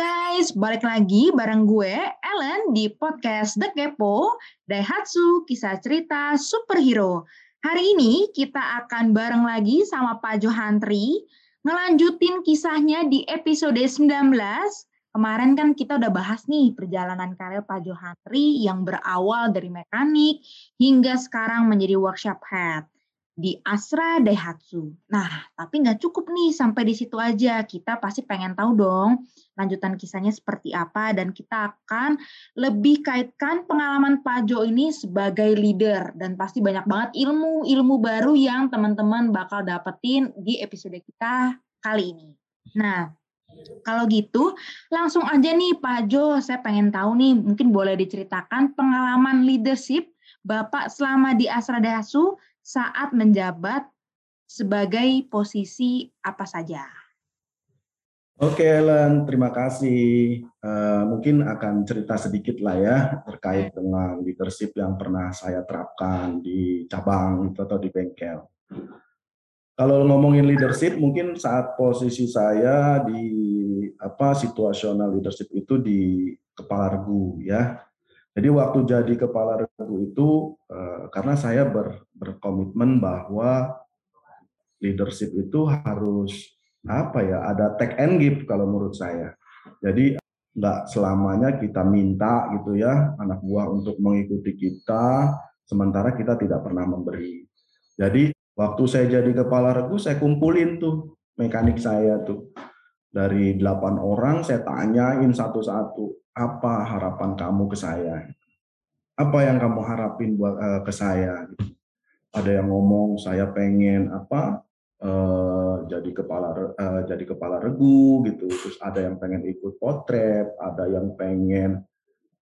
guys, balik lagi bareng gue, Ellen, di podcast The Kepo, Daihatsu, kisah cerita superhero. Hari ini kita akan bareng lagi sama Pak Johantri, ngelanjutin kisahnya di episode 19. Kemarin kan kita udah bahas nih perjalanan karir Pak Johantri yang berawal dari mekanik hingga sekarang menjadi workshop head di Astra Daihatsu. Nah, tapi nggak cukup nih sampai di situ aja. Kita pasti pengen tahu dong lanjutan kisahnya seperti apa dan kita akan lebih kaitkan pengalaman Pak Jo ini sebagai leader dan pasti banyak banget ilmu-ilmu baru yang teman-teman bakal dapetin di episode kita kali ini. Nah, kalau gitu, langsung aja nih Pak Jo, saya pengen tahu nih, mungkin boleh diceritakan pengalaman leadership Bapak selama di Astra Daihatsu saat menjabat sebagai posisi apa saja? Oke, Ellen, terima kasih. Uh, mungkin akan cerita sedikit lah ya terkait dengan leadership yang pernah saya terapkan di cabang atau di bengkel. Kalau ngomongin leadership, mungkin saat posisi saya di apa situasional leadership itu di kepala regu ya jadi waktu jadi kepala regu itu uh, karena saya ber, berkomitmen bahwa leadership itu harus apa ya ada take and give kalau menurut saya. Jadi nggak selamanya kita minta gitu ya anak buah untuk mengikuti kita sementara kita tidak pernah memberi. Jadi waktu saya jadi kepala regu saya kumpulin tuh mekanik saya tuh dari delapan orang saya tanyain satu-satu apa harapan kamu ke saya? Apa yang kamu harapin buat uh, ke saya? Ada yang ngomong saya pengen apa uh, jadi kepala uh, jadi kepala regu gitu. Terus ada yang pengen ikut potret, ada yang pengen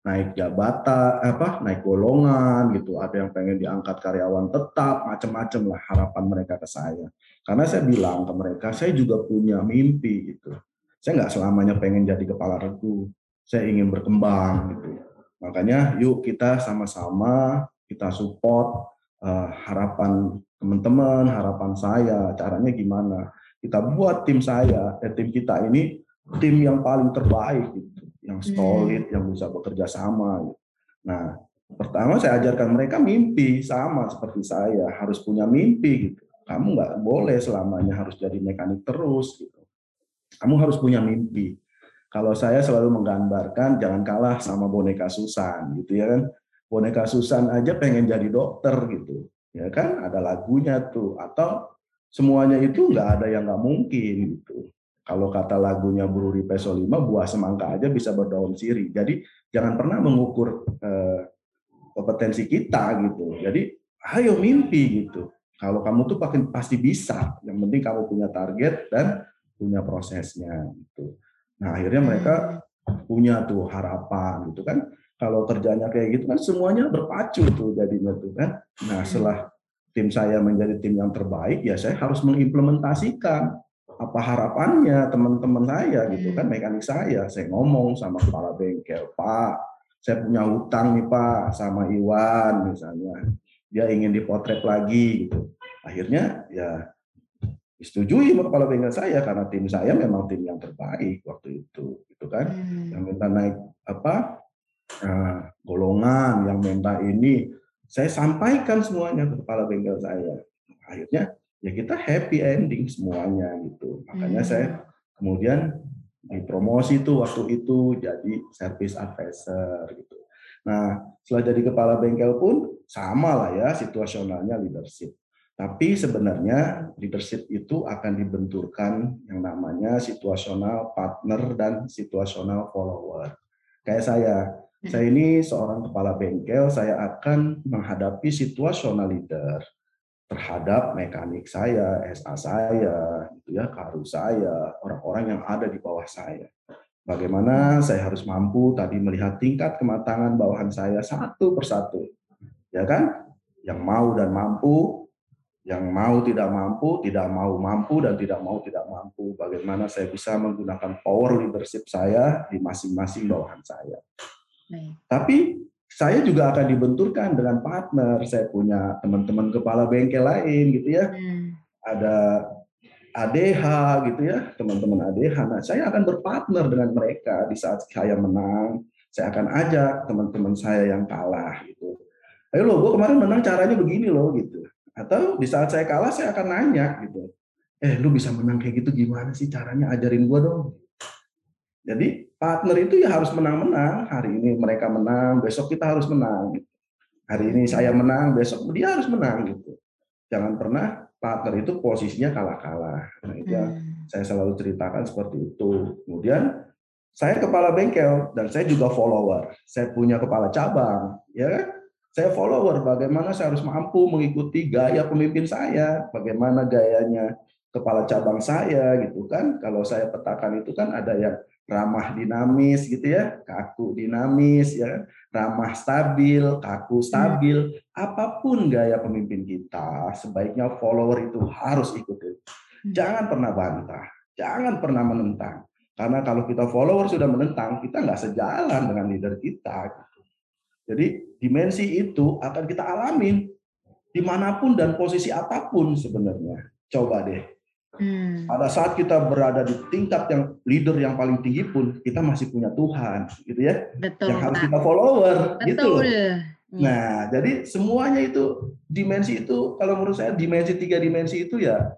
naik jabatan apa naik golongan gitu. Ada yang pengen diangkat karyawan tetap macam-macam lah harapan mereka ke saya. Karena saya bilang ke mereka saya juga punya mimpi gitu. Saya nggak selamanya pengen jadi kepala regu. Saya ingin berkembang gitu. Makanya yuk kita sama-sama kita support uh, harapan teman-teman, harapan saya, caranya gimana? Kita buat tim saya, eh, tim kita ini tim yang paling terbaik gitu, yang hmm. solid, hmm. yang bisa bekerja sama. Gitu. Nah, pertama saya ajarkan mereka mimpi sama seperti saya, harus punya mimpi gitu. Kamu nggak boleh selamanya harus jadi mekanik terus gitu. Kamu harus punya mimpi kalau saya selalu menggambarkan jangan kalah sama boneka Susan gitu ya kan. Boneka Susan aja pengen jadi dokter gitu. Ya kan ada lagunya tuh atau semuanya itu nggak ada yang nggak mungkin gitu. Kalau kata lagunya Bruri Peso 5, buah semangka aja bisa berdaun siri. Jadi jangan pernah mengukur eh, kompetensi kita gitu. Jadi ayo mimpi gitu. Kalau kamu tuh pasti bisa. Yang penting kamu punya target dan punya prosesnya gitu. Nah, akhirnya mereka punya tuh harapan gitu kan. Kalau kerjanya kayak gitu kan semuanya berpacu tuh jadinya tuh kan. Nah, setelah tim saya menjadi tim yang terbaik, ya saya harus mengimplementasikan apa harapannya teman-teman saya gitu kan, hmm. mekanik saya. Saya ngomong sama kepala bengkel, Pak, saya punya hutang nih Pak sama Iwan misalnya. Dia ingin dipotret lagi gitu. Akhirnya ya disetujui sama kepala bengkel saya karena tim saya memang tim yang terbaik waktu itu gitu kan hmm. yang minta naik apa uh, golongan yang minta ini saya sampaikan semuanya ke kepala bengkel saya akhirnya ya kita happy ending semuanya gitu makanya hmm. saya kemudian dipromosi tuh waktu itu jadi service advisor gitu nah setelah jadi kepala bengkel pun sama lah ya situasionalnya leadership tapi sebenarnya leadership itu akan dibenturkan yang namanya situasional partner dan situasional follower. Kayak saya, hmm. saya ini seorang kepala bengkel, saya akan menghadapi situasional leader terhadap mekanik saya, SA saya, gitu ya, karu saya, orang-orang yang ada di bawah saya. Bagaimana saya harus mampu tadi melihat tingkat kematangan bawahan saya satu persatu, ya kan? Yang mau dan mampu yang mau tidak mampu, tidak mau mampu, dan tidak mau tidak mampu. Bagaimana saya bisa menggunakan power leadership saya di masing-masing bawahan saya. Baik. Tapi saya juga akan dibenturkan dengan partner. Saya punya teman-teman kepala bengkel lain, gitu ya. Hmm. Ada ADH gitu ya, teman-teman ADH. Nah, saya akan berpartner dengan mereka di saat saya menang. Saya akan ajak teman-teman saya yang kalah gitu. Ayo lo, gue kemarin menang caranya begini loh gitu. Atau di saat saya kalah saya akan nanya gitu. Eh, lu bisa menang kayak gitu gimana sih caranya? Ajarin gue dong. Jadi partner itu ya harus menang-menang. Hari ini mereka menang, besok kita harus menang. Hari ini saya menang, besok dia harus menang gitu. Jangan pernah partner itu posisinya kalah-kalah. Nah, itu hmm. saya selalu ceritakan seperti itu. Kemudian saya kepala bengkel dan saya juga follower. Saya punya kepala cabang, ya kan? Saya follower. Bagaimana saya harus mampu mengikuti gaya pemimpin saya, bagaimana gayanya kepala cabang saya gitu kan. Kalau saya petakan itu kan ada yang ramah dinamis gitu ya, kaku dinamis ya, ramah stabil, kaku stabil, hmm. apa pun gaya pemimpin kita, sebaiknya follower itu harus ikuti. Hmm. Jangan pernah bantah, jangan pernah menentang. Karena kalau kita follower sudah menentang, kita nggak sejalan dengan leader kita. Gitu. Jadi dimensi itu akan kita alamin di mana pun dan posisi apa pun sebenarnya. Coba deh Hmm. Pada saat kita berada di tingkat yang leader yang paling tinggi pun kita masih punya Tuhan, gitu ya. Betul. Yang harus kita follower, Betul. gitu loh. Iya. Nah, jadi semuanya itu dimensi itu kalau menurut saya dimensi tiga dimensi itu ya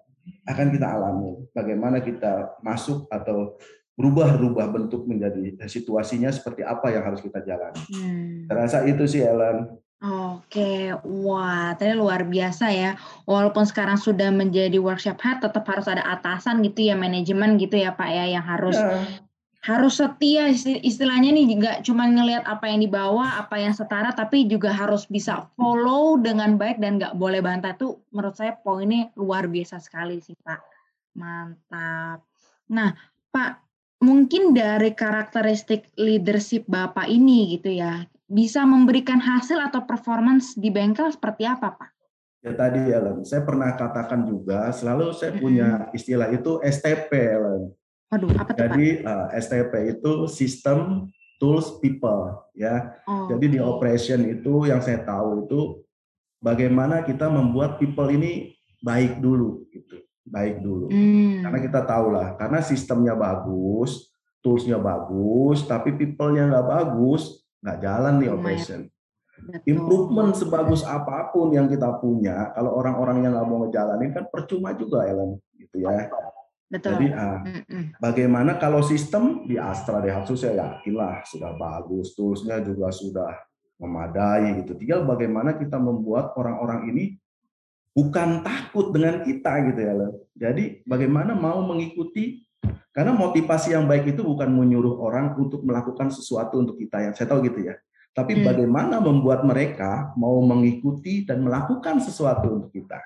akan kita alami. Bagaimana kita masuk atau berubah-ubah bentuk menjadi situasinya seperti apa yang harus kita jalani. Hmm. Terasa itu sih Ellen. Oke, wah, tadi luar biasa ya. Walaupun sekarang sudah menjadi workshop head, tetap harus ada atasan gitu ya, manajemen gitu ya Pak ya, yang harus ya. harus setia istilahnya nih juga cuma ngelihat apa yang dibawa, apa yang setara, tapi juga harus bisa follow dengan baik dan nggak boleh bantah tuh menurut saya poinnya luar biasa sekali sih Pak. Mantap. Nah Pak, mungkin dari karakteristik leadership Bapak ini gitu ya, bisa memberikan hasil atau performance di bengkel seperti apa, Pak? Ya tadi, Ellen, saya pernah katakan juga, selalu saya punya istilah itu STP, Ellen. Waduh, apa tuh, Jadi Pak? Uh, eh, STP itu System, Tools, People, ya. Oh, Jadi di operation itu yang saya tahu itu bagaimana kita membuat people ini baik dulu, gitu, baik dulu. Hmm. Karena kita tahu lah, karena sistemnya bagus, toolsnya bagus, tapi people-nya nggak bagus, nggak jalan nih operation. Betul. Improvement sebagus apa pun yang kita punya, kalau orang-orang yang nggak mau ngejalanin kan percuma juga, Ellen, gitu ya. Betul. Jadi, ah, bagaimana kalau sistem di Astra Daihatsu saya yakinlah sudah bagus, toolsnya juga sudah memadai gitu. Tinggal bagaimana kita membuat orang-orang ini bukan takut dengan kita gitu ya, Ellen. Jadi bagaimana mau mengikuti karena motivasi yang baik itu bukan menyuruh orang untuk melakukan sesuatu untuk kita yang saya tahu gitu ya. Tapi hmm. bagaimana membuat mereka mau mengikuti dan melakukan sesuatu untuk kita.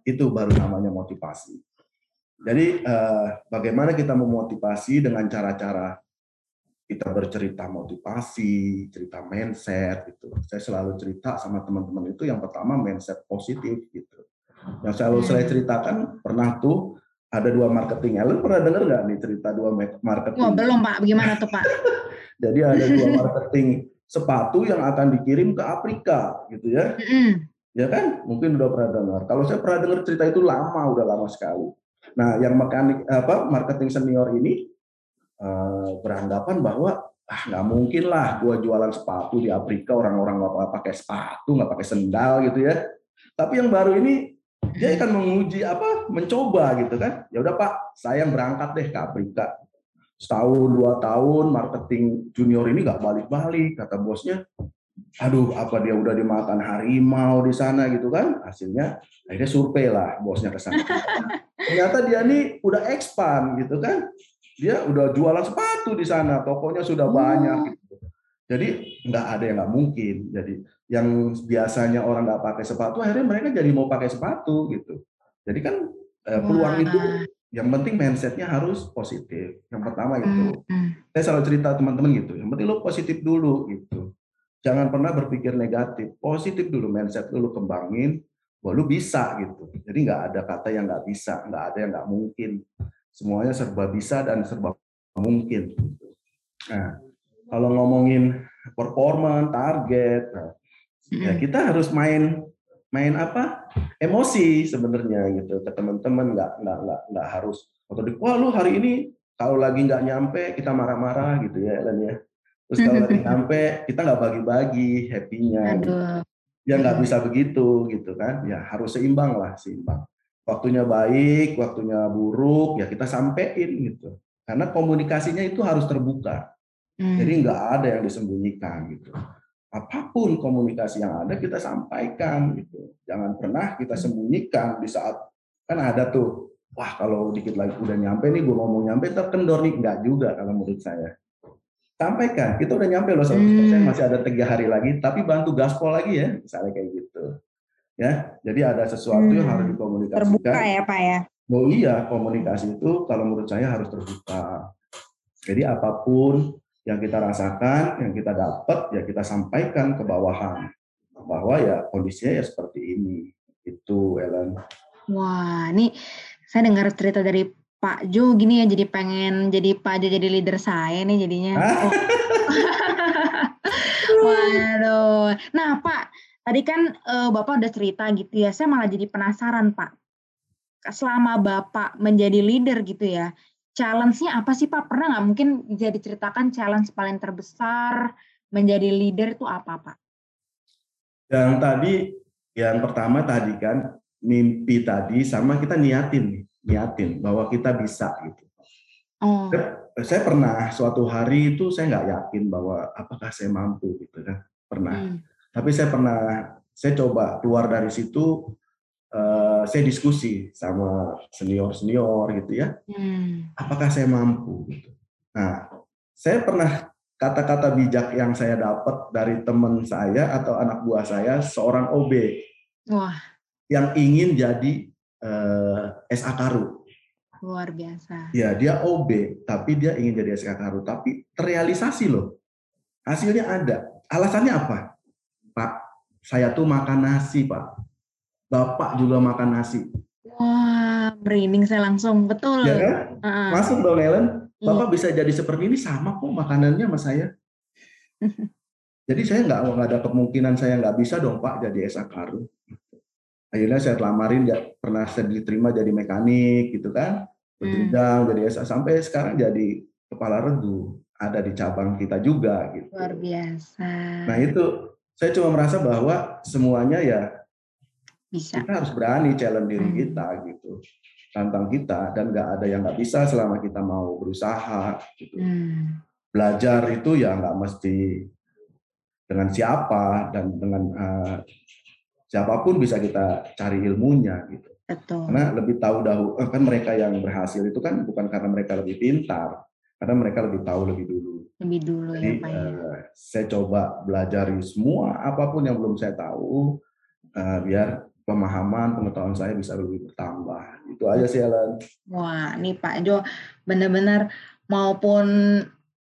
Itu baru namanya motivasi. Jadi eh, bagaimana kita memotivasi dengan cara-cara kita bercerita motivasi, cerita mindset gitu. Saya selalu cerita sama teman-teman itu yang pertama mindset positif gitu. Yang selalu saya hmm. ceritakan pernah tuh ada dua marketing. Ellen pernah dengar nggak nih cerita dua marketing? Oh, belum Pak. Bagaimana tuh Pak? Jadi ada dua marketing sepatu yang akan dikirim ke Afrika gitu ya. Mm -hmm. Ya kan? Mungkin udah pernah dengar. Kalau saya pernah dengar cerita itu lama, udah lama sekali. Nah, yang mekanik apa marketing senior ini uh, beranggapan bahwa ah nggak mungkin lah gua jualan sepatu di Afrika orang-orang nggak pakai sepatu nggak pakai sendal gitu ya. Tapi yang baru ini dia akan menguji apa? Mencoba gitu kan. Ya udah pak saya berangkat deh ke Afrika. Setahun dua tahun marketing junior ini nggak balik-balik kata bosnya. Aduh apa dia udah dimakan harimau di sana gitu kan? Hasilnya akhirnya survei lah bosnya ke sana. Ternyata dia nih udah expand gitu kan. Dia udah jualan sepatu di sana tokonya sudah banyak oh. gitu. Jadi nggak ada yang nggak mungkin. Jadi yang biasanya orang nggak pakai sepatu akhirnya mereka jadi mau pakai sepatu gitu. Jadi kan eh, peluang itu yang penting mindsetnya harus positif yang pertama itu. Mm. saya selalu cerita teman-teman gitu yang penting lo positif dulu gitu. Jangan pernah berpikir negatif positif dulu mindset dulu kembangin bahwa lu bisa gitu. Jadi nggak ada kata yang nggak bisa nggak ada yang nggak mungkin. Semuanya serba bisa dan serba mungkin gitu. nah kalau ngomongin performa target nah, Ya, kita harus main main apa? Emosi sebenarnya gitu ke teman-teman. Nggak nggak nggak nggak harus atau di wah lu hari ini kalau lagi nggak nyampe kita marah-marah gitu ya Ellen ya. Terus kalau lagi nyampe kita nggak bagi-bagi happy-nya gitu. ya nggak bisa begitu gitu kan. Ya harus seimbang lah seimbang. Waktunya baik waktunya buruk ya kita sampein gitu. Karena komunikasinya itu harus terbuka. Hmm. jadi nggak ada yang disembunyikan gitu apa pun komunikasi yang ada kita sampaikan gitu. Jangan pernah kita sembunyikan di saat kan ada tuh, wah kalau dikit lagi udah nyampe nih gue ngomong nyampe terkendor nih enggak juga kalau menurut saya. Sampaikan, kita udah nyampe loh 100% hmm. masih ada tiga hari lagi, tapi bantu gaspol lagi ya, misalnya kayak gitu. Ya, jadi ada sesuatu hmm. yang harus hmm. dikomunikasikan. Terbuka ya Pak ya? Oh iya, komunikasi itu kalau menurut saya harus terbuka. Jadi apa pun yang kita rasakan, yang kita dapat, ya kita sampaikan ke bawahan bahwa ya kondisinya ya seperti ini. Itu, Ellen. Wah, ini saya dengar cerita dari Pak Jo gini ya, jadi pengen jadi Pak Jo jadi leader saya nih jadinya. Oh. Waduh. Nah, Pak, tadi kan uh, Bapak udah cerita gitu ya, saya malah jadi penasaran, Pak. Selama Bapak menjadi leader gitu ya, challenge-nya apa sih Pak? Pernah nggak mungkin bisa diceritakan challenge paling terbesar menjadi leader itu apa Pak? Yang tadi, yang pertama tadi kan mimpi tadi sama kita niatin, niatin bahwa kita bisa gitu. Oh. Saya pernah suatu hari itu saya nggak yakin bahwa apakah saya mampu gitu kan, pernah. Hmm. Tapi saya pernah, saya coba keluar dari situ uh, saya diskusi sama senior senior gitu ya. Hmm. apakah saya mampu gitu? Nah saya pernah kata-kata bijak yang saya dapat dari teman saya atau anak buah saya seorang OB wah. Yang ingin jadi uh, eh, SA Karu. Luar biasa. Ya dia OB tapi dia ingin jadi SK Karu. Tapi terrealisasi loh. Hasilnya ada. Alasannya apa? Pak saya tuh makan nasi Pak bapak juga makan nasi. Wah, merinding saya langsung, betul. Ya kan? Uh-huh. Masuk dong Ellen. Iya. Bapak bisa jadi seperti ini sama kok makanannya sama saya. jadi saya nggak nggak ada kemungkinan saya nggak bisa dong Pak jadi SA Karu. Akhirnya saya lamarin, pernah saya diterima jadi mekanik gitu kan, berjenjang hmm. jadi SA sampai sekarang jadi kepala regu ada di cabang kita juga gitu. Luar biasa. Nah itu saya cuma merasa bahwa semuanya ya bisa. Kita harus berani challenge diri hmm. kita gitu, tantang kita dan nggak ada yang nggak bisa selama kita mau berusaha gitu. Hmm. Belajar itu ya nggak mesti dengan siapa dan dengan uh, siapa pun bisa kita cari ilmunya gitu. Betul. Karena lebih tahu dahulu eh, kan mereka yang berhasil itu kan bukan karena mereka lebih pintar, karena mereka lebih tahu lebih dulu. Lebih dulu Jadi, ya Pak. Uh, saya coba belajar semua apa pun yang belum saya tahu uh, biar pemahaman pengetahuan saya bisa lebih bertambah. Itu aja sih Alan. Wah, nih Pak Jo benar-benar maupun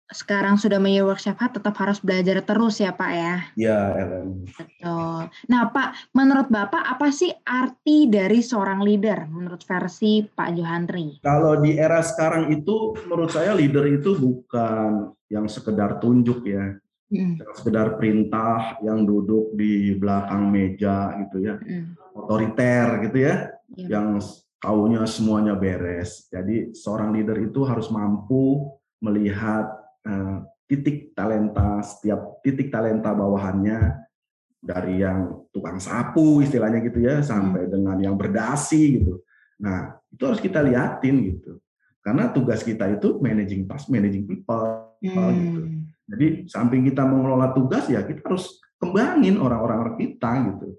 sekarang sudah menjadi workshop tetap harus belajar terus ya Pak ya. Iya, Ellen. Betul. Nah Pak, menurut Bapak apa sih arti dari seorang leader menurut versi Pak Johantri? Kalau di era sekarang itu menurut saya leader itu bukan yang sekedar tunjuk ya mm. sekedar perintah yang duduk di belakang meja gitu ya, mm. otoriter gitu ya, yeah. yang taunya semuanya beres. Jadi seorang leader itu harus mampu melihat uh, titik talenta setiap titik talenta bawahannya dari yang tukang sapu istilahnya gitu ya sampai mm. dengan yang berdasi gitu. Nah itu harus kita liatin gitu karena tugas kita itu managing task, managing people hmm. gitu. Jadi samping kita mengelola tugas ya kita harus kembangin orang-orang kita gitu.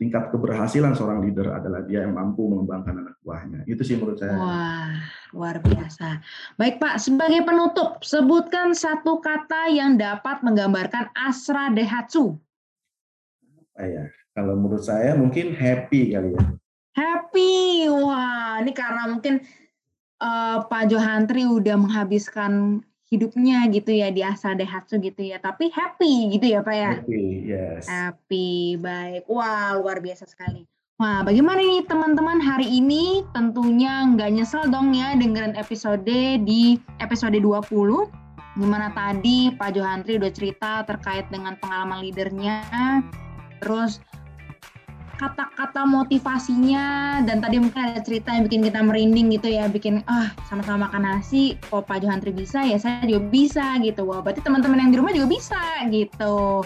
Tingkat keberhasilan seorang leader adalah dia yang mampu mengembangkan anak buahnya. Itu sih menurut saya. Wah, luar biasa. Baik Pak, sebagai penutup, sebutkan satu kata yang dapat menggambarkan Asra Dehatsu. Apa ya? Kalau menurut saya mungkin happy kali ya. Happy, wah ini karena mungkin uh, Pak Johantri udah menghabiskan hidupnya gitu ya di Asa Dehatsu gitu ya, tapi happy gitu ya Pak ya? Happy, yes. Happy, baik. Wah, luar biasa sekali. Wah, bagaimana nih teman-teman hari ini? Tentunya nggak nyesel dong ya dengerin episode di episode 20. Gimana tadi Pak Johantri udah cerita terkait dengan pengalaman leadernya. Terus kata-kata motivasinya dan tadi mungkin ada cerita yang bikin kita merinding gitu ya, bikin ah sama-sama makan nasi, kok Pak Johantri bisa ya saya juga bisa gitu. Wah berarti teman-teman yang di rumah juga bisa gitu.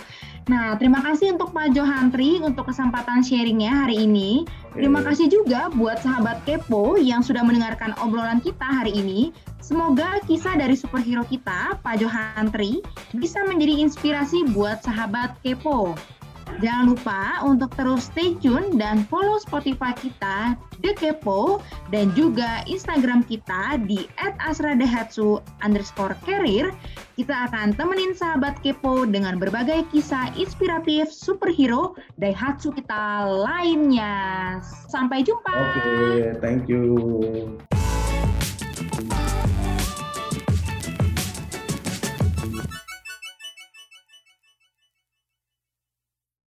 Nah, terima kasih untuk Pak Johantri untuk kesempatan sharingnya hari ini. Terima kasih juga buat sahabat Kepo yang sudah mendengarkan obrolan kita hari ini. Semoga kisah dari superhero kita, Pak Johantri, bisa menjadi inspirasi buat sahabat Kepo. Jangan lupa untuk terus stay tune dan follow Spotify kita, The Kepo, dan juga Instagram kita di @asradehatsu underscore career. Kita akan temenin sahabat Kepo dengan berbagai kisah inspiratif superhero Daihatsu kita lainnya. Sampai jumpa. Oke, okay, thank you.